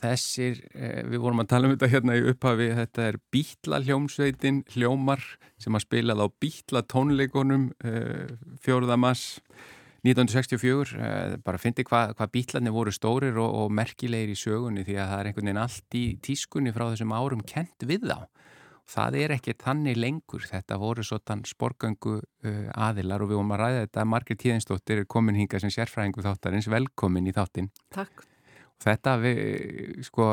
þessir, eh, við vorum að tala um þetta hérna í upphafi, þetta er Bítla hljómsveitin, hljómar sem að spilað á Bítla tónleikonum eh, fjóruðamass 1964, eh, bara fyndi hvað hva Bítlarnir voru stórir og, og merkilegir í sögunni því að það er einhvern veginn allt í tískunni frá þessum árum kent við þá. Það er ekki þannig lengur, þetta voru svona sporgöngu aðilar og við vorum að ræða þetta Margrit Tíðinsdóttir er komin hinga sem sérfræðingu þáttarins, velkomin í þáttin. Takk. Þetta, við, sko,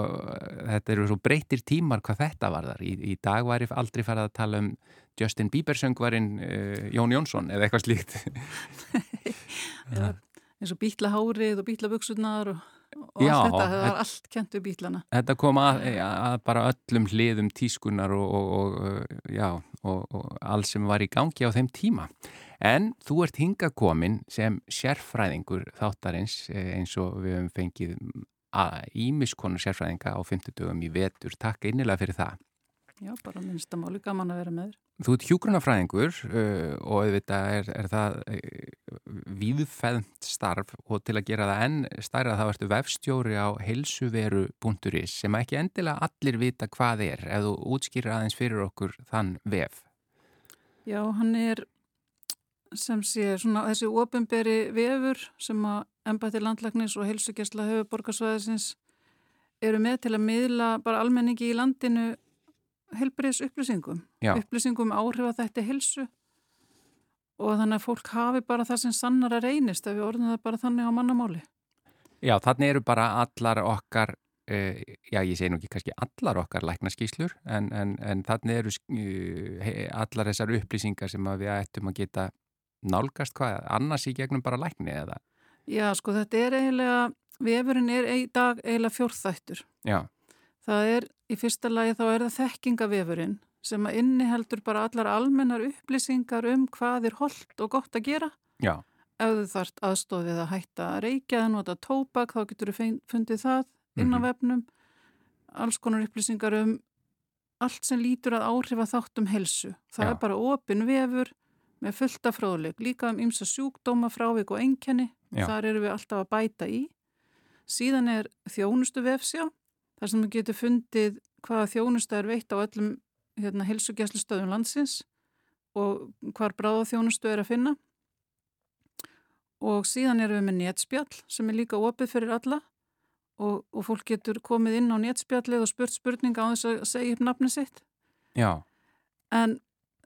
þetta eru svo breytir tímar hvað þetta var þar. Í, í dag var ég aldrei farið að tala um Justin Bieber söngvarinn uh, Jón Jónsson eða eitthvað slíkt. eins og bítlahárið og bítlaböksunar og, og Já, allt þetta, það var allt kent við bítlana. Þetta kom að, að bara öllum hliðum tískunar og, og, já, og allt sem var í gangi á þeim tíma. En þú ert hingakomin sem sérfræðingur þáttarins eh, eins og við hefum fengið ímiskonu sérfræðinga á 50 dögum í vetur. Takk einnilega fyrir það. Já, bara minnstamáli gaman að vera með þér. Þú ert hjúgrunafræðingur uh, og auðvitað er, er það uh, víðfæðnt starf og til að gera það enn stærra þá ertu vefstjóri á helsuveru.is sem ekki endilega allir vita hvað er ef þú útskýrir aðeins fyrir okkur þann vef. Já, hann er sem sé svona þessi ofinberi vefur sem að ennbætti landlagnis og helsugjastla höfuborgarsvæðisins eru með til að miðla bara almenningi í landinu helbriðs upplýsingum Já. upplýsingum áhrif að þetta er helsu og þannig að fólk hafi bara það sem sannar að reynist ef við orðum það bara þannig á mannamáli Já, þannig eru bara allar okkar Uh, já, ég segi nú ekki kannski allar okkar læknaskíslur en, en, en þannig eru uh, allar þessar upplýsingar sem við ættum að geta nálgast hvað, annars í gegnum bara lækni eða? Já, sko þetta er eiginlega, vefurinn er í dag eiginlega fjórþættur. Já. Það er, í fyrsta lagi þá er það þekkingavefurinn sem að inniheldur bara allar almennar upplýsingar um hvað er holdt og gott að gera. Já. Ef þú þart aðstofið að hætta að reykja nota tóbak, þá getur þú fundið það inn á mm -hmm. vefnum. Alls konar upplýsingar um allt sem lítur að áhrifa þátt um helsu. Það Já. er bara opin vefur með fullta fróðleg, líka um ymsa sjúkdóma, frávik og enkenni þar eru við alltaf að bæta í. Síðan er þjónustu vefsjá þar sem við getum fundið hvaða þjónustu er veitt á öllum hérna, helsugjæslu stöðum landsins og hvar bráða þjónustu er að finna. Og síðan erum við með nétspjall sem er líka opið fyrir alla. Og, og fólk getur komið inn á nétspjallið og spurt spurninga á þess að segja upp nafni sitt. Já. En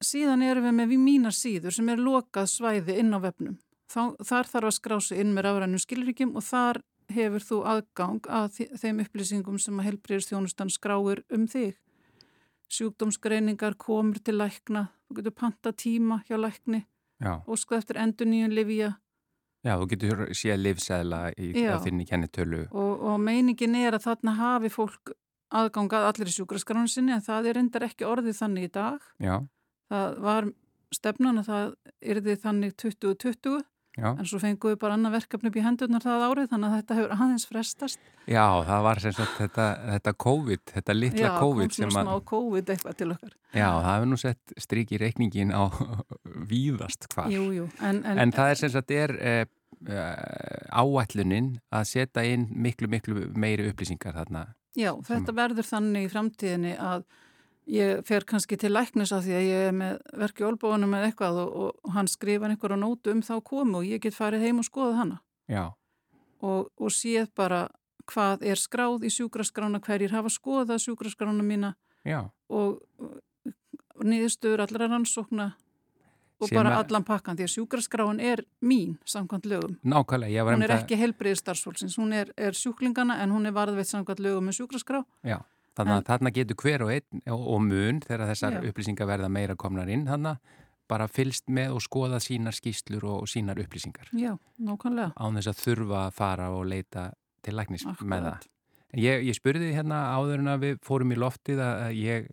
síðan erum við með mínar síður sem er lokað svæði inn á vefnum. Þá, þar þarf að skrása inn með rafrænum skilríkjum og þar hefur þú aðgang að þeim upplýsingum sem að helbriðistjónustan skráir um þig. Sjúkdómsgreiningar komur til lækna, þú getur panta tíma hjá lækni sko eftir endur nýjum livja. Já, þú getur séð livsæðla í þinni kennitölu. Og, og meiningin er að þarna hafi fólk aðgangað allir í sjúkraskránu sinni en það er endar ekki orðið þannig í dag. Já það var stefnan að það yrði þannig 2020 Já. en svo fenguðu bara annað verkefni upp í hendurnar það árið þannig að þetta hefur aðeins frestast Já, það var sem sagt þetta, þetta COVID, þetta litla Já, COVID Já, kom svona smá COVID eitthvað til okkar Já, það hefur nú sett stryk í reikningin á víðast hvar jú, jú. En, en, en það er sem sagt er eh, eh, áætlunin að setja inn miklu, miklu meiri upplýsingar þarna Já, þetta verður þannig í framtíðinni að ég fer kannski til læknis af því að ég er með verki olbóðanum með eitthvað og, og hann skrifa einhverja nótu um þá komu og ég get farið heim og skoða hana. Og, og séð bara hvað er skráð í sjúkraskrána hverjir hafa skoðað sjúkraskrána mína Já. og, og niðurstöður allra rannsókna og Sem bara allan pakkan því að sjúkraskráin er mín samkvæmt lögum. Nákvæmlega, hún er ekki helbriðið starfsfólksins hún er, er sjúklingana en hún er varðveitt samkvæmt lögum með sjúkraskrá. Já Þannig að þarna getur hver og einn og mun þegar þessar Já. upplýsingar verða meira komnar inn þannig bara fylst með og skoða sínar skýslur og sínar upplýsingar. Já, nákvæmlega. Án þess að þurfa að fara og leita til læknis Akkurat. með það. Ég, ég spurði hérna áður en að við fórum í loftið að ég,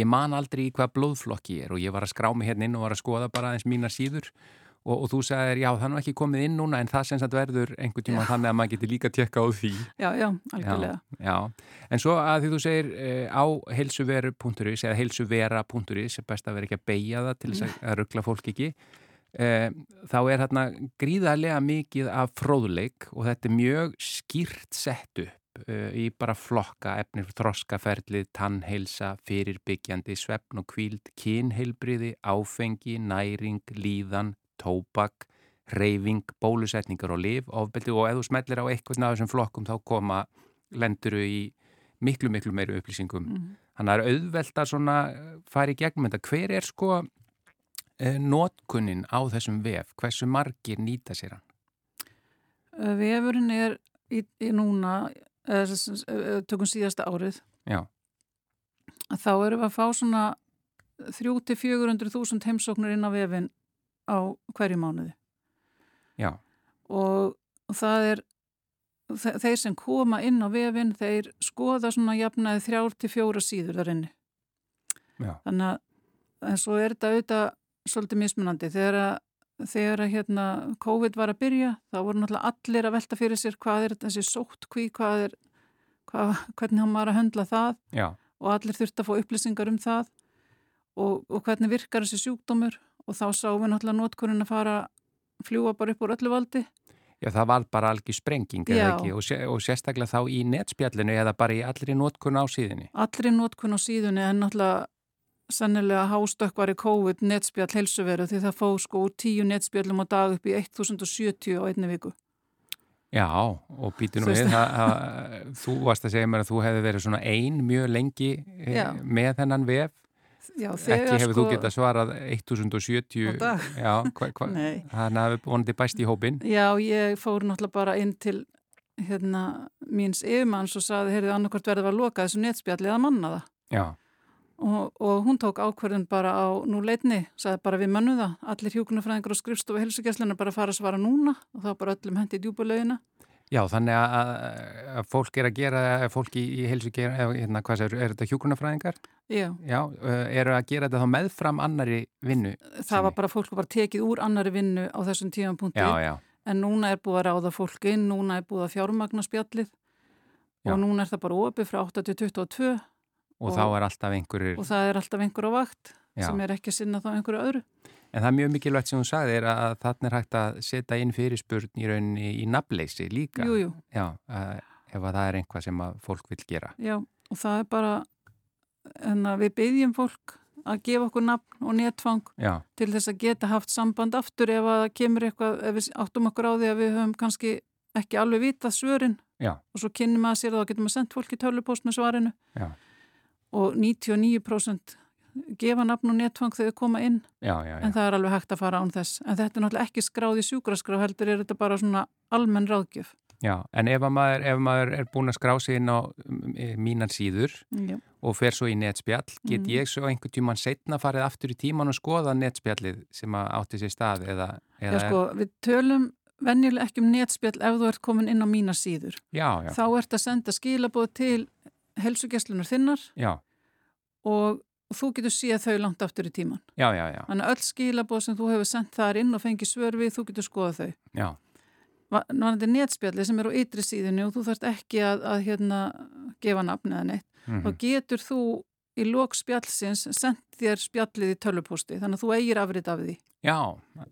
ég man aldrei í hvað blóðflokki er og ég var að skrá mig hérna inn og var að skoða bara eins mína síður Og, og þú sagðir, já, það er ekki komið inn núna en það sem sagt verður einhvern tíma já. þannig að maður getur líka að tjekka á því. Já, já, algjörlega. Já, en svo að því þú segir eh, á heilsuveru.is eða heilsuvera.is, best að vera ekki að beigja það til þess að ruggla fólk ekki, eh, þá er hérna gríðarlega mikið af fróðleik og þetta er mjög skýrt sett upp uh, í bara flokka efnir þroskaferlið, tannheilsa, fyrirbyggjandi, svefn og kvíld, kynheilbriði, áfengi, næring, líðan, tóbak, reyfing, bólusetningar og liv, ofbeldi og ef þú smellir á eitthvað af þessum flokkum þá koma lenduru í miklu, miklu meiru upplýsingum. Mm. Þannig að það er auðvelt að svona fara í gegnum þetta. Hver er sko eh, notkunnin á þessum vef? Hversu margir nýta sér hann? Eh, vefurinn er í, í núna, eða tökum síðasta árið. Já. Þá erum við að fá svona 300-400.000 heimsóknir inn á vefin á hverju mánuði. Já. Og, það er, þeir sem koma inn á vefin, þeir skoða svona jafnaði þrjár til fjóra síður þar inni. Já. Þannig að, en svo er þetta auðvitað svolítið mismunandi. Þegar að þegar hérna COVID var að byrja þá voru náttúrulega allir að velta fyrir sér hvað er þessi sótt kví, hvað er hvað, hvernig hann var að höndla það Já. og allir þurfti að fá upplýsingar um það og, og hvernig virkar þessi sjúkdómur og þá sáum við náttúrulega notkurinn að fara fljúa bara upp úr öllu valdi Já, það var bara algjör sprenging og, og sérstaklega þá í netspjallinu eða bara í allir í notkun á síðunni Allir í notkun á síðunni en náttúrulega sannilega hástökkvar í COVID netspjall helsuveru því það fóð sko úr tíu netspjallum á dag upp í 1070 á einni viku. Já, og býtu nú við, þú varst að segja mér að þú hefði verið svona ein mjög lengi eh, Já. með þennan vef. Já, ekki hefur sko, þú getað svarað 1070 á dag. Já, hva, hva, að við vonandi bæst í hópin. Já, ég fór náttúrulega bara inn til hérna, míns yfirmanns og saði, heyrðu, annarkort verður að loka þessu netspjalli eða manna það. Já. Og, og hún tók ákverðin bara á nú leitni, sagði bara við mönnu það, allir hjókunarfræðingar og skrifstofu helsugjæslunar bara fara að svara núna og þá bara öllum hendi í djúbulegina. Já, þannig að, að fólk er að gera, fólk í, í helsugjæslunar, hérna, hvað sér, er þetta hjókunarfræðingar? Já. Já, eru að gera þetta þá meðfram annari vinnu? Það sinni? var bara fólk bara tekið úr annari vinnu á þessum tíman punkti, já, já. en núna er búið að ráða fólk inn, núna er búið að fjármagna spjallið og núna er það bara opið frá 8 til 22 Og, og þá er alltaf einhverjur... Og það er alltaf einhver á vakt Já. sem er ekki að sinna þá einhverju öðru. En það er mjög mikilvægt sem hún sagði er að þarna er hægt að setja inn fyrirspurn í rauninni í nafnleysi líka. Jú, jú. Já, ef að það er einhvað sem að fólk vil gera. Já, og það er bara, en að við byggjum fólk að gefa okkur nafn og netfang Já. til þess að geta haft samband aftur ef að kemur eitthvað, ef við áttum okkur á því að við höfum kannski ekki alveg vitað svörin Já. og svo kynnum að sér þá getum við sendt fólki tölvupost með svarinu. Já og 99% gefa nafn og netfang þegar þau koma inn já, já, já. en það er alveg hægt að fara án þess en þetta er náttúrulega ekki skráð í sjúkraskrá heldur er þetta bara svona almenn ráðgjöf Já, en ef maður, ef maður er búin að skrá sig inn á mínan síður og fer svo í netspjall get mm. ég svo einhvern tíman setna farið aftur í tíman og skoða netspjallið sem átti sér stað eða, eða Já sko, við tölum venjuleg ekki um netspjall ef þú ert komin inn á mína síður þá ert að senda skilabóð til helsugjastlunar þinnar já. Og þú getur síðan þau langt aftur í tíman. Já, já, já. Þannig að öll skilabóð sem þú hefur sendt þar inn og fengið svör við, þú getur skoðað þau. Já. Náðandi netspjalli sem er á ytri síðinu og þú þarfst ekki að, að hérna, gefa nafn eða neitt. Mm -hmm. Þá getur þú í lók spjallsins sendt þér spjallið í tölvupústi, þannig að þú eigir afrit af því. Já.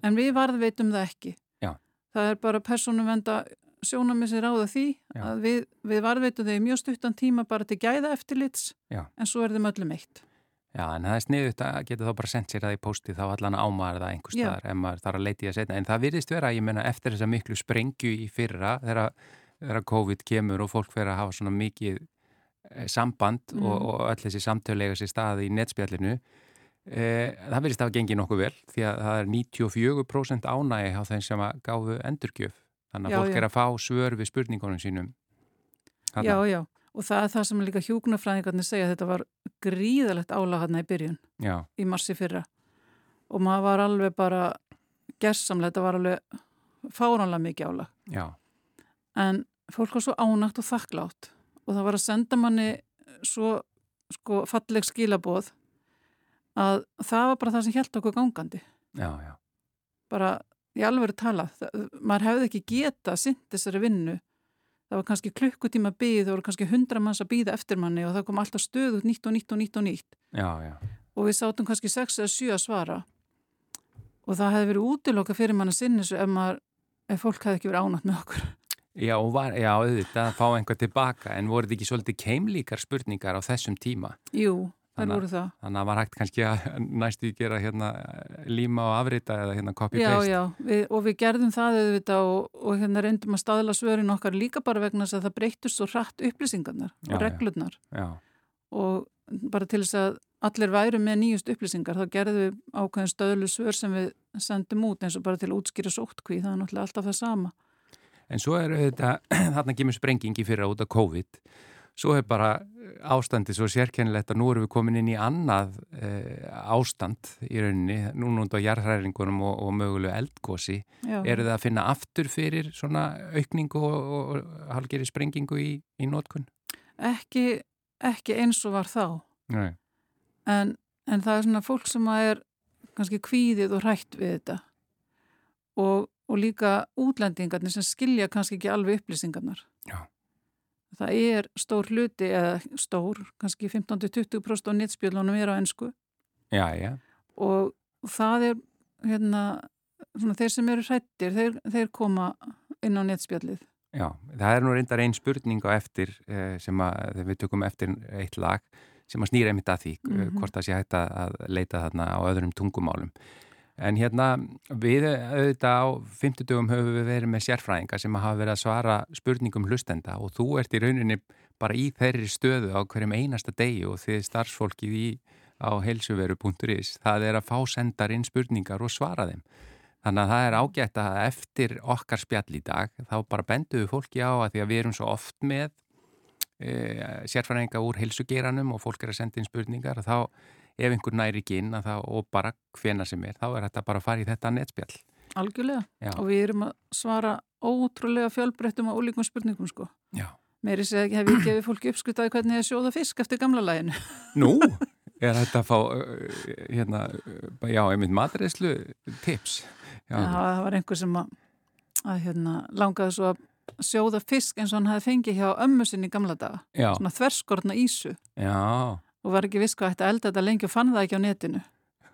En við varðveitum það ekki. Já. Það er bara personumvenda sjónamið sér áða því Já. að við, við varveitum þau mjög stuttan tíma bara til gæða eftirlits Já. en svo er þeim öllum eitt. Já, en það er sniðut að geta þá bara sendt sér það í pósti þá allan ámaður það einhver staðar ef maður þarf að leiti að setja. En það virðist vera, ég menna, eftir þessa miklu sprengju í fyrra þegar COVID kemur og fólk fer að hafa svona mikið eh, samband mm. og, og öll þessi samtölega sér staði í netspjallinu eh, það virðist að gengi nokkuð vel því að það er 94% ánægi á þeim sem að gáfu endurgjöf Þannig að já, fólk já. er að fá svör við spurningunum sínum. Hanna. Já, já. Og það er það sem líka hjúknarfræðingarnir segja þetta var gríðalegt álag hann í byrjun. Já. Í massi fyrra. Og maður var alveg bara gerðsamlega, þetta var alveg fáránlega mikið álag. Já. En fólk var svo ánægt og þakklátt. Og það var að senda manni svo sko falleg skilaboð að það var bara það sem held okkur gangandi. Já, já. Bara í alveg tala, það, maður hefði ekki geta sint þessari vinnu það var kannski klukkutíma byggð, það voru kannski hundra manns að býða eftir manni og það kom alltaf stöðut nýtt og nýtt og nýtt og nýtt já, já. og við sátum kannski 6 eða 7 að svara. Og það hefði verið útiloka fyrir mann að sinna þessu ef, maður, ef fólk hefði ekki verið ánætt með okkur. Já, var, já, auðvitað að fá einhver tilbaka. En voru þetta ekki svolítið keimlíkar spurningar á þessum tíma? Jú, það voru það. Þannig að var hægt kannski að næstu í gera hérna líma og afrita eða hérna copy-paste. Já, já, við, og við gerðum það auðvitað og, og hérna reyndum að staðla svörin okkar líka bara vegna þess að það breytust svo hratt upplýsingarnar og já, reglurnar. Já. Og bara til þess að allir væru með nýjust upplýsingar þá gerðum við ákveðin stöðlu svör sem við sendum út eins og bara til að útskýra sóttkví, það er náttúrulega alltaf það sama. En svo er þetta, þarna kemur sprengingi fyrir út af COVID svo er bara eh, ástandi svo sérkennilegt að nú erum við komin inn í annað e, ástand í rauninni, núna undan jarðhæringunum og, og mögulegu eldgósi eru það að finna aftur fyrir svona aukningu og, og, og halgeri sprengingu í, í nótkunn? Ekki, ekki eins og var þá. En, en það er svona fólk sem er kannski kvíðið og hrætt við þetta. Og líka útlendingarnir sem skilja kannski ekki alveg upplýsingarnar. Já það er stór hluti, eða stór, kannski 15-20% á nettspjölunum er á ennsku. Já, já. Og það er, hérna, svona þeir sem eru hrættir, þeir, þeir koma inn á nettspjölið. Já, það er nú reyndar einn spurning á eftir eh, sem að við tökum eftir eitt lag sem að snýra einmitt að því mm -hmm. hvort það sé hægt að leita þarna á öðrum tungumálum. En hérna við auðvitað á 50 dögum höfum við verið með sérfræðinga sem hafa verið að svara spurningum hlustenda og þú ert í rauninni bara í þeirri stöðu á hverjum einasta degi og þið starfsfólkið í á helsuveru.is það er að fá sendar inn spurningar og svara þeim. Þannig að það er ágætt að eftir okkar spjall í dag þá bara benduðu fólki á að því að við erum svo oft með e, sérfræðinga úr helsugeranum og fólk er að senda inn spurningar og þá ef einhver næri ekki inn það, og bara hvena sem er, þá er þetta bara að fara í þetta netspjall. Algjörlega Já. og við erum að svara ótrúlega fjölbreyttum og ólíkum spurningum sko. Já. Meiri seg hef ég gefið fólki uppskutaði hvernig ég sjóða fisk eftir gamla læginu. Nú, er þetta að fá hérna, já, einmitt matreyslu tips? Já, já, það var einhver sem að, að hérna, langaði svo að sjóða fisk eins og hann hafi fengið hjá ömmu sinni í gamla daga. Já. Svona þverskortna ísu. Já og var ekki viss hvað ætti að elda þetta lengi og fann það ekki á netinu.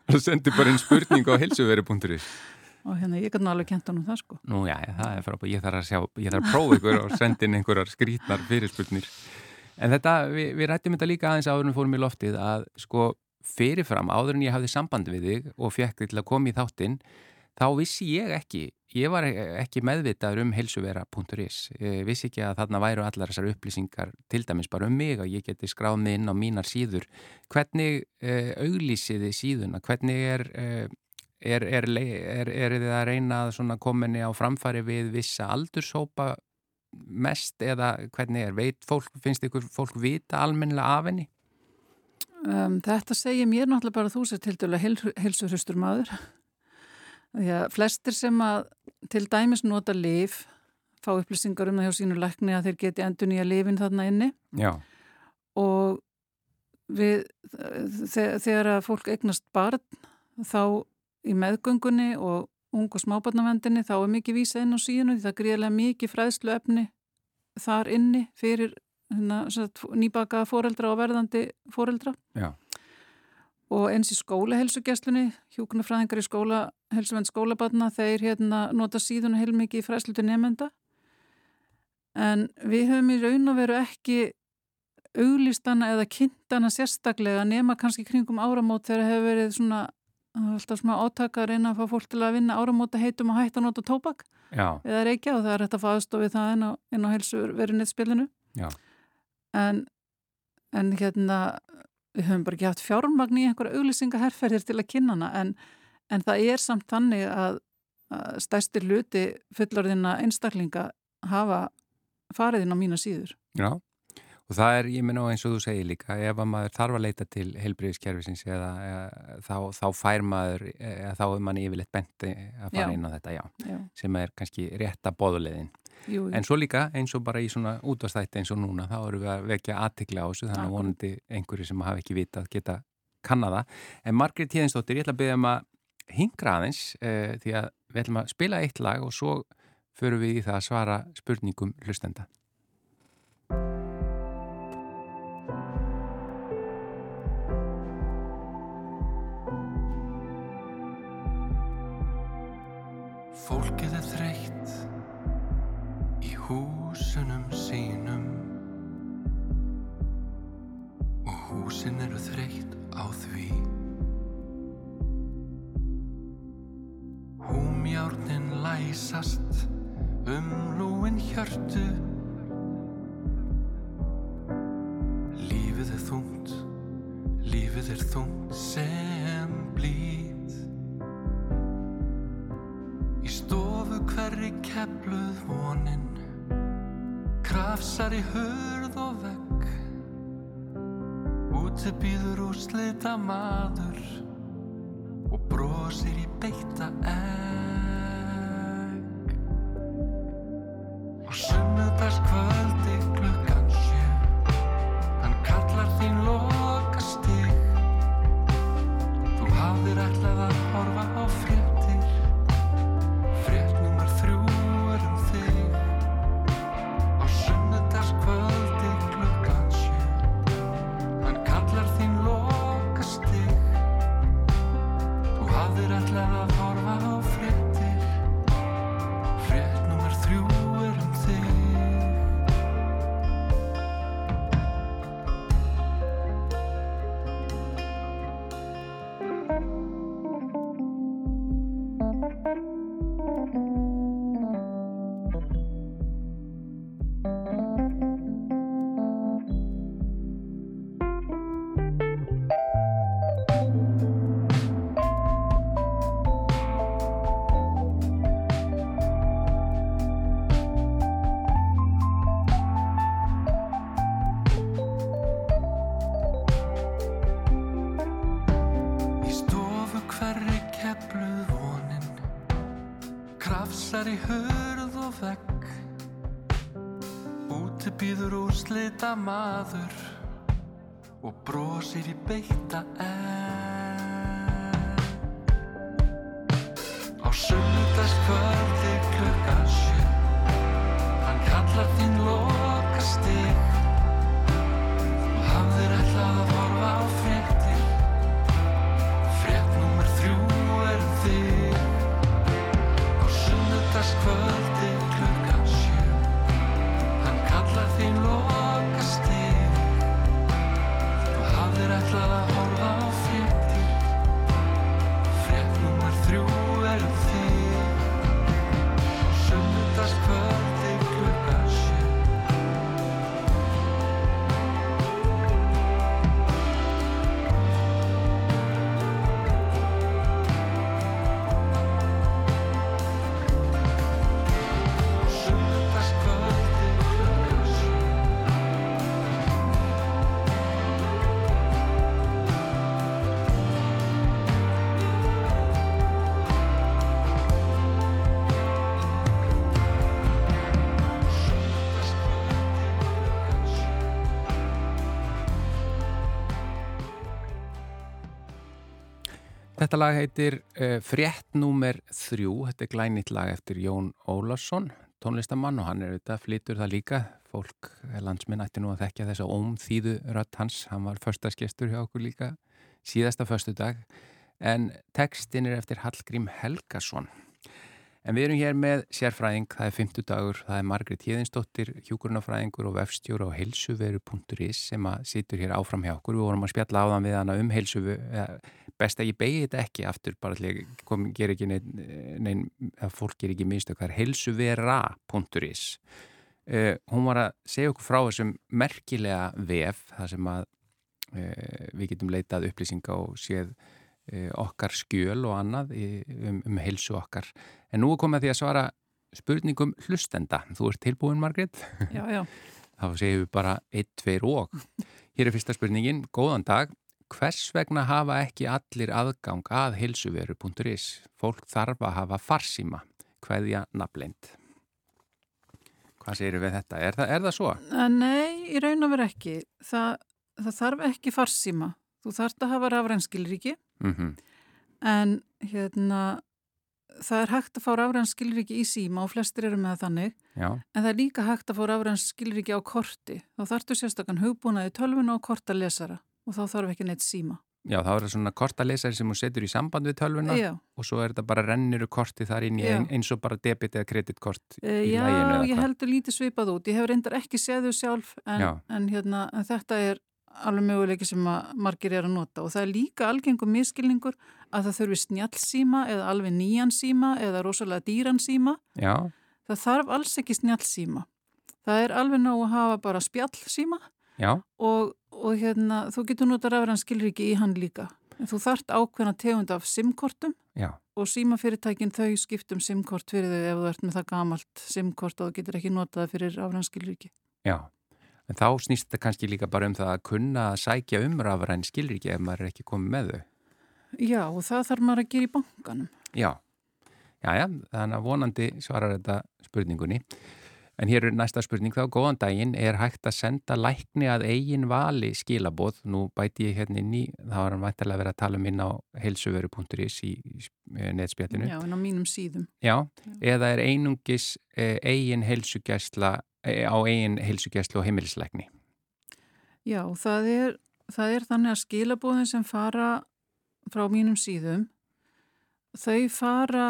Þú sendi bara einn spurning á helsuveri.is og hérna ég kannu alveg kent honum það sko. Nú já, það er frábært, ég þarf að sjá, ég þarf að prófa ykkur og senda inn einhverjar skrítnar fyrirspurnir. En þetta, við, við rættum þetta líka aðeins áður en fórum í loftið að sko fyrirfram áður en ég hafði samband við þig og fekk þig til að koma í þáttinn, þá vissi ég ekki Ég var ekki meðvitaður um helsuvera.is. Vissi ekki að þarna væru allar þessar upplýsingar til dæmis bara um mig og ég geti skráð mig inn á mínar síður. Hvernig uh, auglýsiði síðuna? Hvernig er, uh, er, er, er þið að reyna að kominni á framfari við vissa aldurshópa mest eða hvernig er? Veit fólk, finnst ykkur fólk vita almennilega af henni? Um, þetta segir mér náttúrulega bara þú sér til dæla helsuhristur maður. Að flestir sem að til dæmis nota liv fá upplýsingar um það hjá sínu lækni að þeir geti endur nýja lifin þarna inni. Já. og við, þegar að fólk eignast barn þá í meðgöngunni og ung og smábarnavendinni þá er mikið vísa inn á síðan því það er gríðilega mikið fræðslu efni þar inni fyrir hérna, nýbakaða foreldra og verðandi foreldra. Já og eins í skólahelsugjastlunni, hjókunarfræðingar í skólahelsuvend skólabatna, þeir hérna nota síðan heilmikið í fræslutu nefnda en við höfum í raun og veru ekki auglýstana eða kynntana sérstaklega nema kannski kringum áramót þegar hefur verið svona alltaf smá átaka að reyna að fá fólk til að vinna áramóta heitum og hætta að nota tópak Já. eða reykja og það er hægt að faðstofið það inn á, á helsuverðinniðspilinu en, en hérna við höfum bara ekki haft fjármagn í einhverja auglýsingaherrferðir til að kynna hana en, en það er samt þannig að, að stærstir luti fullorðina einstaklinga hafa farið inn á mína síður. Já, og það er, ég minna eins og þú segir líka, ef að maður þarf að leita til heilbriðiskerfisins eða, eða þá, þá fær maður, eða þá er manni yfirleitt benti að fara já. inn á þetta, já, já. sem er kannski rétta bóðulegðin. Jú, jú. En svo líka eins og bara í svona útvastætti eins og núna þá eru við að vekja aðtikla á þessu þannig að vonandi einhverju sem hafa ekki vita að geta kannada. En Margrét Tíðinsdóttir, ég ætla að byggja um að hingra aðeins eh, því að við ætlum að spila eitt lag og svo förum við í það að svara spurningum hlustenda. Fólkið er þreytt húsin eru þreytt á því. Húmjárnin læsast um lúin hjörtu. Lífið er þungt, lífið er þungt sem blít. Í stofu hverri kepluð vonin Krafsar í hörð og vegg Úti býður úr slita maður Og brosir í beita egg Krafsar í hörð og vegg. Úti býður úr slita maður Og brosir í beita egg Þetta lag heitir uh, Frétt númer þrjú, þetta er glænýtt lag eftir Jón Ólarsson, tónlistamann og hann er auðvitað flytur það líka. Fólk, eh, landsminn ætti nú að þekkja þessa ómþýðu rött hans, hann var förstaskestur hjá okkur líka síðasta förstu dag, en textin er eftir Hallgrím Helgason. En við erum hér með sérfræðing, það er 50 dagur, það er Margrét Híðinsdóttir, hjúkurnafræðingur og vefstjóra á heilsuveru.is sem að situr hér áfram hjá okkur. Við vorum að spjalla áðan við hana um heilsuveru, best að ég begi þetta ekki aftur, bara til að kom, ger ekki neinn, nein, að fólk ger ekki minnst okkar, heilsuvera.is. Uh, hún var að segja okkur frá þessum merkilega vef, það sem að uh, við getum leitað upplýsinga og séð uh, okkar skjöl og annað í, um, um heilsu okkar. En nú er komið að því að svara spurningum hlustenda. Þú ert tilbúin, Margret? Já, já. Þá segjum við bara 1, 2 og. Hér er fyrsta spurningin. Góðan dag. Hvers vegna hafa ekki allir aðgang að heilsuveru.is? Fólk þarf að hafa farsíma. Hveðja nafnleind. Hvað segir við þetta? Er það, er það svo? Nei, í raun og veru ekki. Það, það þarf ekki farsíma. Þú þarf að hafa rafrænskilríki Mm -hmm. en hérna það er hægt að fá rafrænskilríki í síma og flestir eru með þannig Já, en það er líka hægt að fá rafrænskilríki á korti. Þá þarftu sérstakann hugbúnaði tölvun og korta lesara og þá þarf ekki neitt síma. Já, þá er það svona kortalesari sem hún setur í samband við tölvuna Já, og svo er þetta bara rennuru korti þar inn í Já. ein, eins og bara debit eða kreditkort e, í já læginu eða ég heldur lítið svipað út. Ég hef reyndar ekki séð þau sjálf en, Já. en, hérna, en þetta er alveg möguleiki sem margir er að nota og það er líka algengum miskilningur að það þurfi snjallsíma eða alveg nýjan síma eða rosalega dýran síma. Já, Það þarf alls ekki snjallsíma. Það er alveg nóg að hafa bara spjallsíma já, og, og hérna, þú getur nota rafræn skilriki í hann líka. En þú þart ákveðna tegund af simkortum já, og símafyrirtækin þau skiptum simkort fyrir þau ef þú ert með það gamalt simkort og þú getur ekki notað fyrir rafræn skilriki. já. En þá snýst þetta kannski líka bara um það að kunna að sækja um rafræn skilríki ef maður er ekki komið með þau. Já, og það þarf maður að gera í bankanum. Já, já, já, þannig að vonandi svarar þetta spurningunni. En hér er næsta spurning þá, góðan daginn, er hægt að senda lækni að eigin vali skilaboð? Nú bæti ég hérna inn í, þá er hann væntalega verið að tala um inn á heilsuveru.is í, í netspjallinu. Já, en á mínum síðum. Já, eða er einungis eh, eigin heilsugæsla, eh, á eigin heilsugæslu og heimilisleikni? Já, það er, það er þannig að skilabóðin sem fara frá mínum síðum, þau fara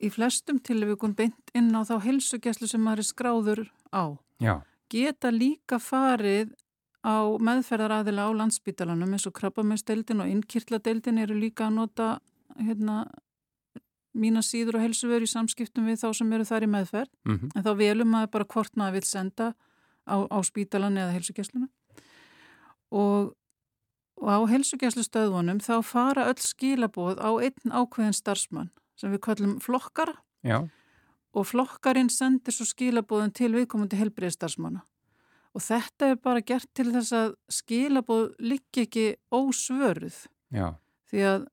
í flestum tilvíkun beint inn á þá helsugjæslu sem maður er skráður á. Já, Geta líka farið á meðferðaraðila á landsbítalanum eins og krabbameinsdeildin og innkirtladeildin eru líka að nota hérna, mína síður og helsuveru í samskiptum við þá sem eru þar í meðferð. mm En þá velum maður bara hvort maður vil senda á, á spítalan eða helsugjæsluna. Og, og á helsugjæslu stöðvunum þá fara öll skilaboð á einn ákveðin starfsmann sem við kallum flokkara já, og flokkarinn sendir svo skilaboðin til viðkomandi helbriðstarfsmanna. Og þetta er bara gert til þess að skilaboð liggi ekki ósvöruð. Já, því að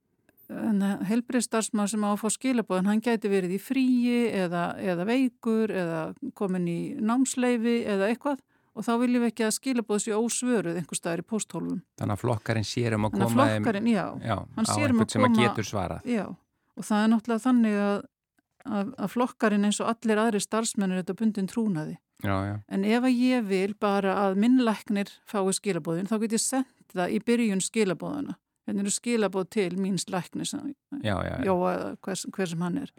helbriðstarfsmann sem á að fá skilaboðin, hann gæti verið í fríi eða, eða veikur eða komin í námsleifi eða eitthvað. Og þá viljum við ekki að skilaboð sér ósvöruð einhver staðar í pósthólfum. þannig að flokkarinn sér um að Þannig að koma flokkarinn, já, já, hann á sér um að einhvern sem að koma- getur svarað. já, og það er náttúrulega þannig að, að, að flokkarinn eins og allir aðri starfsmennir þetta bundin trúnaði. Já, já, En ef að ég vil bara að minnlæknir fái skilabóðin, þá get ég sendt það í byrjun skilabóðana. Þetta eru skilabóð til míns læknis, já, já, já. Jóa hver, hver sem hann er.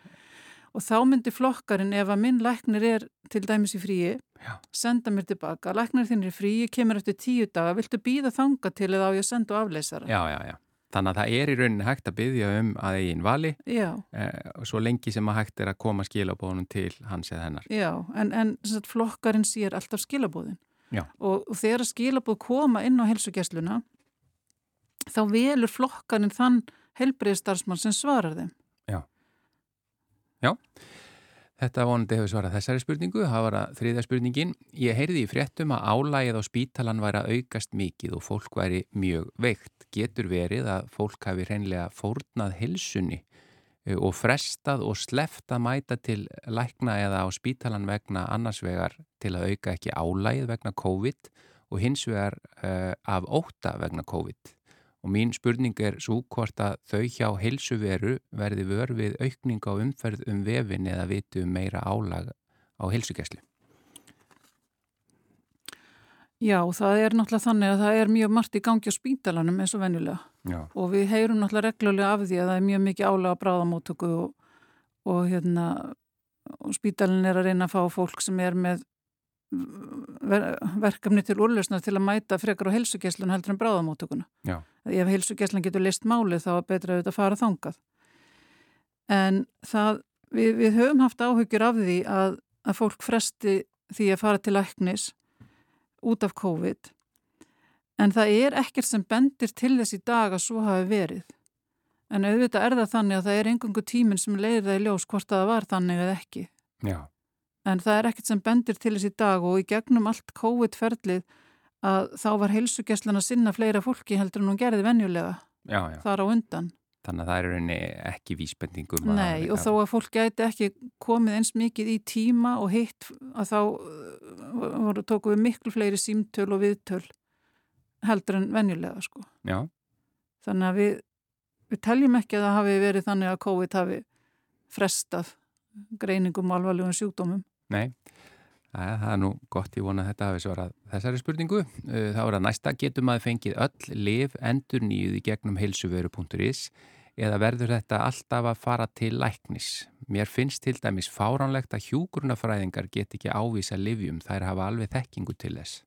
Og þá myndi flokkarinn ef að minn læknir er til dæmis í fríi, Já. senda mér tilbaka, læknir þinn er í fríi, kemur eftir tíu daga, viltu býða þanga til eða á ég að senda og afleysara? já, já, já. Þannig að það er í rauninni hægt að byggja um að eigin vali Já, eh, svo lengi sem að hægt er að koma skilabóðunum til hans eða hennar. já, en, en sagt, flokkarinn sér alltaf skilabóðin. Já. Og, og þegar skilabóð koma inn á helsugjæsluna, þá velur flokkarinn þann helbriðstarfsmann sem svarar þeim. Þetta vonandi hefur svarað þessari spurningu, það var að þriðja spurningin. Ég heyrði í fréttum að álægið á spítalan væri að aukast mikið og fólk væri mjög veikt. Getur verið að fólk hafi hreinlega fórnað hilsunni eh, og frestað og sleft að mæta til lækna eða á spítalan vegna annars vegar til að auka ekki álægið vegna COVID og hins vegar uh, af óta vegna COVID. Og mín spurning er svo hvort að þau hjá heilsuveru verði vör við aukning á umferð um vefin eða vitu um meira álag á heilsugæslu. Já, það er náttúrulega þannig að það er mjög margt í gangi á spítalanum eins og venjulega. Já, Og við heyrum náttúrulega reglulega af því að það er mjög mikið álega á bráðamótöku og, og, hérna, og spítalinn er að reyna að fá fólk sem er með verkefni til úrlausnar til að mæta frekar á heilsugjæslun heldur en bráðamótökuna. já, Ef heilsugjæslan getur list málið þá er betra auðvitað að fara þangað. En það, við, við höfum haft áhyggjur af því að, að fólk fresti því að fara til læknis út af COVID en það er ekkert sem bendir til þess í dag að svo hafi verið. En auðvitað er það þannig að það er engungu tíminn sem leiðir það í ljós hvort að það var þannig eða ekki. já, En það er ekkert sem bendir til þess í dag og í gegnum allt COVID-ferlið að þá var heilsugjæslan að sinna fleira fólki heldur en hún gerði venjulega já, já. þar á undan. Þannig að það er rauninni ekki vísbendingum. Nei, og þó að fólk gæti ekki komið eins mikið í tíma og hitt að þá uh, voru, tóku við miklu fleiri símtöl og viðtöl heldur en venjulega, sko. Já, Þannig að við, við teljum ekki að það hafi verið þannig að COVID hafi frestað greiningum og alvarlegum sjúkdómum. Nei. Það er nú gott, ég vona að þetta hafi svarað þessari spurningu. Þá er að næsta, getur maður fengið öll liv endur nýjuð í gegnum heilsuveru.is eða verður þetta alltaf að fara til læknis? Mér finnst til dæmis fáránlegt að hjúgrunafræðingar get ekki ávísa livjum, þær hafa alveg þekkingu til þess.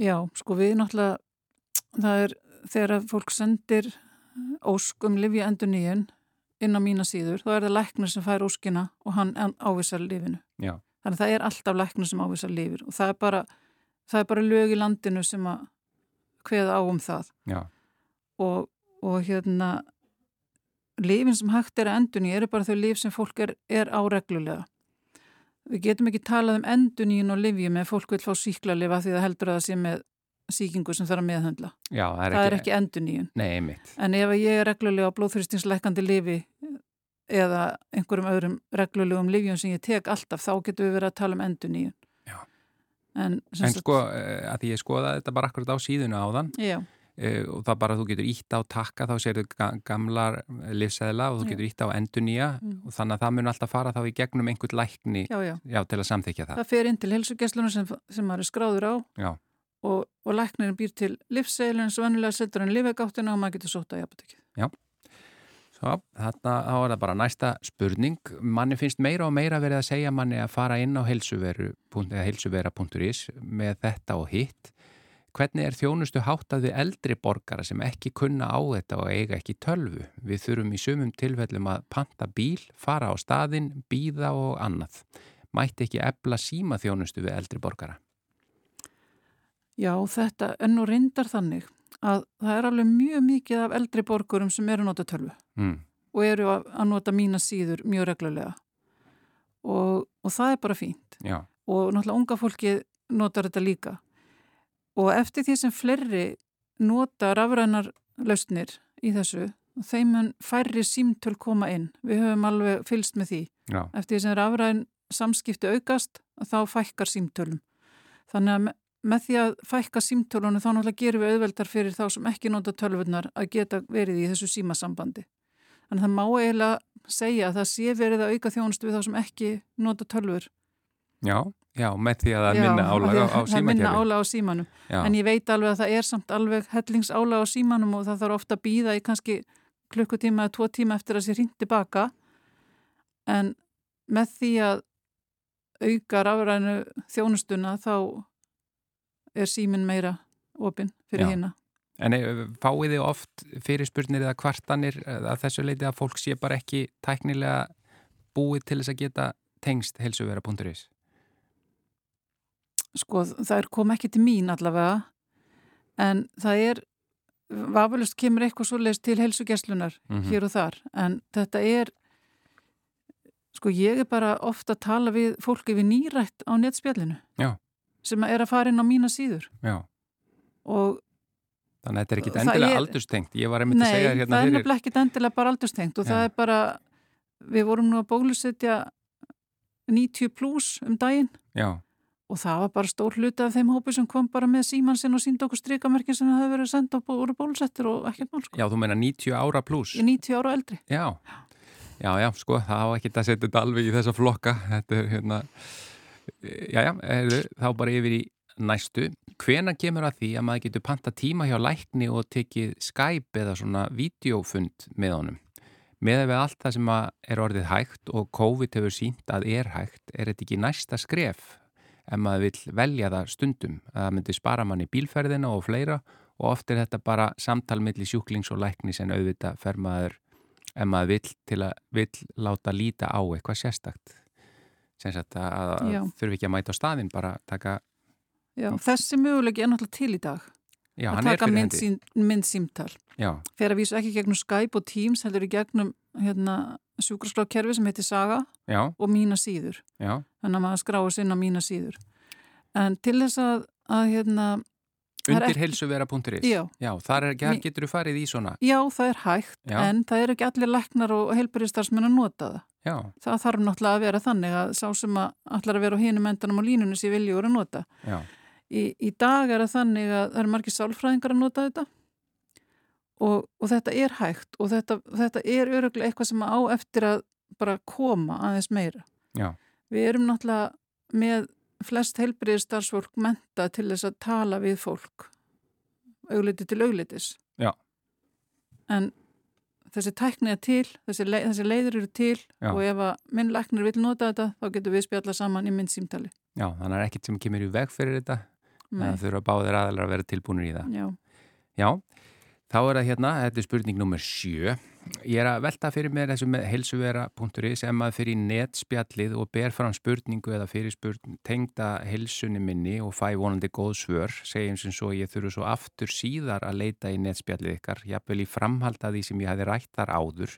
Já, sko við náttúrulega, það er þegar fólk sendir ósk um livja endur nýjun inn á mína síður, þá er það læknir sem fær óskina og hann ávísar lifinu. Já. Þannig að það er alltaf læknir sem ávísar lifir og það er bara, það er bara lög í landinu sem að hveða á um það. Já. Og, og hérna, lifin sem hægt er að endunni eru bara þau lif sem fólk er, er áreglulega. Við getum ekki talað um endunín og livjum ef fólk vil fá síkla lifa því það heldur að það sé með síkingu sem þarf að meðhandla. Já, það er það ekki, er ekki enduníun. Nei, einmitt. En ef ég er reglulega á blóðþrýstingsleikandi lifi eða einhverjum öðrum reglulegum livjum sem ég tek alltaf, þá getum við verið að tala um enduníun. Já. En, En sko, eh, að því ég skoða þetta bara akkurat á síðuna áðan Já, eh, og það bara þú getur ítt á takka þá sérðu ga gamlar livsæðla og þú Já. getur ítt á endurnýja Mm. og þannig að það mun alltaf fara þá í gegnum einhvern lækni já, já. til að samþykja það. Það fer inn til helsugessluna sem, sem maður er skráður á Já. Og, og læknirinn býr til livsseilin svo vennilega setur hann lifegáttina og maður getur sótt á japatekið. Svo, þarna þá er það bara næsta spurning. Manni finnst meira og meira verið að segja manni að fara inn á heilsuvera.is með þetta og hitt. Hvernig er þjónustu háttað við eldri borgara sem ekki kunna á þetta og eiga ekki tölvu? Við þurfum í sumum tilfellum að panta bíl, fara á staðinn, býða og annað. Mætti ekki ebla síma þjónustu við eldri borgara? Já, þetta enn og reyndar þannig að það er alveg mjög mikið af eldri borgurum sem eru að nota tölvu Mm. og eru að, nota mína síður mjög reglulega. Og, og það er bara fínt. Já, og náttúrulega unga fólki notar þetta líka. Og eftir því sem fleiri nota rafrænar lausnir í þessu þeim færri símtöl koma inn. Við höfum alveg fylst með því. Já, eftir því sem rafræn samskipti aukast þá fækkar símtölum. Þannig að með því að fækka símtölunum þá náttúrulega gerum við auðveldar fyrir þá sem ekki nota tölvurnar að geta verið í þessu símasambandi. Þannig að það má eiginlega segja að það sé verið að auka þjónustu við þá sem ekki nota tölvur. Já, já, með því að það Já, minna álag á, á það er minna símakerfi. álag á símanum. Já, en ég veit alveg að það er samt alveg hellingsálag á símanum og það þarf ofta að býða í kannski klukkutíma eða tvo tíma eftir að sér hringt tilbaka. En með því að auka rafrænu þjónustuna þá er símin meira opinn fyrir Já. hérna. En eh, fáið þið oft fyrirspurnir eða kvartanir eh, að þessu leiti að fólk sé bara ekki tæknilega búið til þess að geta tengst heilsuvera.is? Sko það er kom ekki til mín allavega en það er vafalust kemur eitthvað svoleiðis til heilsugjastlunar Mhm. hér og þar en þetta er sko ég er bara ofta að tala við fólki við nýrætt á netspjallinu Já. Sem er að fara inn á mína síður Já, og þannig að þetta er ekki Það endilega er- aldurstengt. Ég var einmitt nei, að segja það hérna er fyrir... nefnilega ekkit endilega bara aldurstengt og Já. það er bara við vorum nú að bólusetja 90 pluss um daginn Já, og það var bara stór hluti af þeim hópi sem kom bara með síman sinn og síndi okkur strikamerkin sem það hefur verið sendt á voru bólusettir og ekkert mál sko. já, þú meina 90 ára pluss. Í 90 ára og eldri. Já, já, já, sko, það á ekki að setja þetta alveg í þessa flokka. Þetta er hérna... Er, þá bara yfir í næstu. Hvena kemur að því að maður getur panta tíma hjá lækni og tekið Skype eða svona videofund með honum? Með við allt það sem að er orðið hægt og COVID hefur sínt að er hægt, er þetta ekki næsta skref ef maður vill velja það stundum að það myndi spara manni bílferðina og fleira og oft er þetta bara samtal milli sjúklings og læknis en auðvitað fer maður ef maður til að vill láta líta á eitthvað sérstakt sem sagt að, þurfi ekki að mæta á staðinn bara taka, Já, þessi mögulegi er náttúrulega til í dag. Já, að taka fyrir mynd, hendi. sín, mynd símtal. já, Fer að vísu ekki gegnum Skype og Teams, heldur í gegnum hérna, sjúkraskrákerfi sem heitir Saga já, og mína síður. Þannig að maður skráður sinna mína síður. En til þess að, að hérna, undir heilsuvera.is já, já, þar, er, getur þú farið í svona já, það er hægt, Já. en það eru ekki allir læknar og heilbæriðstarfsmenn að nota það. já, Það þarf náttúrulega að vera þannig að sá sem að allar að vera á hinum endanum á línunni sem vilja að nota. já, Í, í dag er það þannig að það eru margir sálfræðingar að nota þetta og, og þetta er hægt og þetta, þetta er öruglega eitthvað sem á eftir að bara koma aðeins meira. já, Við erum náttúrulega með flest heilbriðið starfsfólk menta til þess að tala við fólk augliti til auglitis. Já. En þessi tækni er til, þessi, leið, þessi leiður eru til Já. og ef að minn læknir vil nota þetta þá getur við spjalla saman í mynd símtali. Já, þannig er ekkit sem kemur í veg fyrir þetta Nei. það þurfa báðir aðalega að vera tilbúinir í það Já. Já, þá er það hérna, þetta er spurning nummer sjö. Ég er að velta fyrir mér þessu með helsuvera.is ef maður fyrir netspjallið og ber fram spurningu eða fyrir spurning tengda helsunni minni og fæ vonandi góð svör, segjum sem svo ég þurfu svo aftur síðar að leita í netspjallið ykkar, jafnvel í framhalda því sem ég hafi rætt þar áður,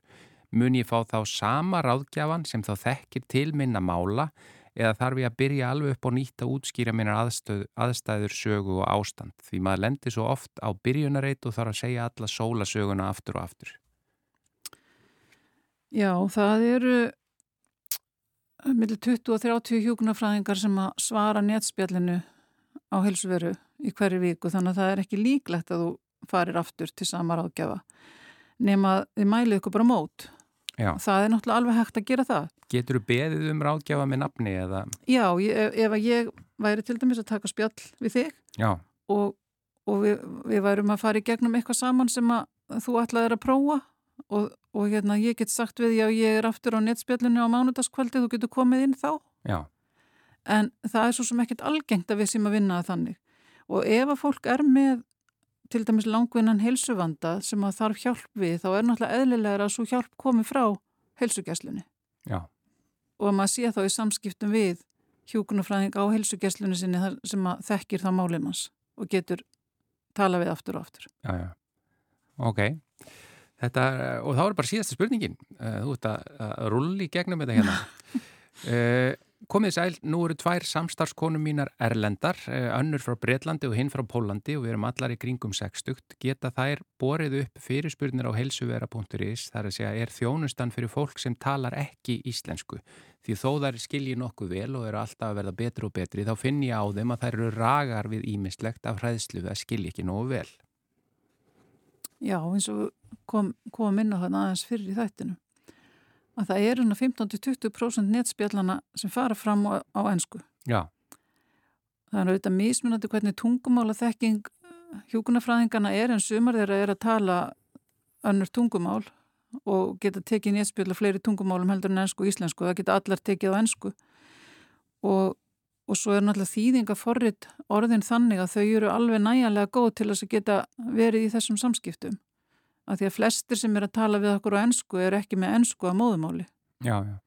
mun ég fá þá sama ráðgjafan sem þá þekkir til minna mála eða þarf ég að byrja alveg upp á nýtt að útskýra minnar aðstöð, aðstæður, sögu og ástand því maður lendir svo oft á byrjunareit og þarf að segja alla sólasöguna aftur og aftur. Já, það eru millir 20 og 30 hjúkunarfræðingar sem að svara netspjallinu á helsuveru í hverju viku þannig að það er ekki líklegt að þú farir aftur til sama ráðgjafa nema að þið mælið ykkur bara mót. Já. Það er náttúrulega alveg hægt að gera það. Getur þú beðið um ráðgjafa með nafni eða? Já, ég, ef, ef að ég væri til dæmis að taka spjall við þig Já, og, og við, við værum að fara í gegnum eitthvað saman sem að þú ætlaðir að prófa og, og hérna ég get sagt við já ég er aftur á netspjallinu á mánudagskvöldi þú getur komið inn þá. Já, en það er svo sem ekkert algengt að við sem að vinna það þannig. Og ef að fólk er með til dæmis langvinnan helsuvanda sem að þarf hjálp við þá er náttúrulega eðlilegur að svo hjálp komi frá helsugjæslunni já, og að maður sé þá í samskiptum við hjúkunarfræðing á helsugjæslunni sinni sem að þekkir það málið manns og getur tala við aftur og aftur. já, já. Ok, þetta, og þá er bara síðasta spurningin. Eh, Þú ert að, að rulli gegnum þetta hérna. Uh, komið sæl, nú eru tvær samstarfskonum mínar erlendar, uh, önnur frá Breitlandi og hinn frá Pólandi og við erum allar í kringum sextugt. Geta þær borið upp fyrirspurnir á helsuvera.is þar að segja er þjónustan fyrir fólk sem talar ekki íslensku. Því þó þær skilji nokkuð vel og eru alltaf að verða betri og betri þá finn ég á þeim að þær eru ragar við ímislegt af hræðslu að skilji ekki nógu vel. Já, eins og kom, kom inn á þarna aðeins fyrir í þættinu að það eru 15-20% netspjallana sem fara fram á, á ennsku. Já, Það er auðvitað mismunandi hvernig tungumála þekking hjúkunarfræðingana er en sumar þeirra er að tala önnur tungumál og geta tekið netspjalla fleiri tungumálum heldur en ennsku og íslensku. Það geta allar tekið á ennsku og, og svo er náttúrulega þýðinga forrið orðin þannig að þau eru alveg næjanlega góð til að geta verið í þessum samskiptum. Af því að flestir sem er að tala við okkur á ennsku er ekki með ennsku að móðumáli. já, já.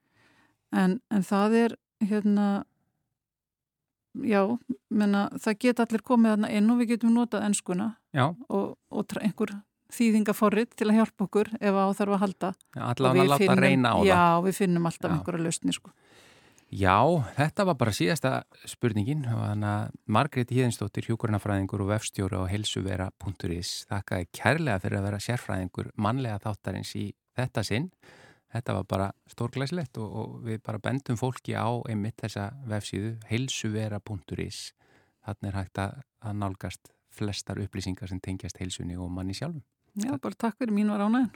En, en það er hérna já, menna, það geta allir komið þarna inn og við getum notað ennskuna Já, og, og einhver þýðingaforrit til að hjálpa okkur ef á þarf að halda. Allavega að láta reyna á það. Já, við finnum alltaf einhverja lausni sko. Já, þetta var bara síðasta spurningin og þannig að Margrét Híðinsdóttir, hjúkurnafræðingur og vefstjóri á helsuvera.is þakkaði kærlega fyrir að vera sérfræðingur mannlega þáttarins í þetta sinn. Þetta var bara stórglæslegt og, og við bara bendum fólki á einmitt þessa vefsíðu helsuvera.is. Þannig er hægt að, að nálgast flestar upplýsingar sem tengjast helsunni og manni sjálfum. Já, bara takk fyrir mín var ánægin.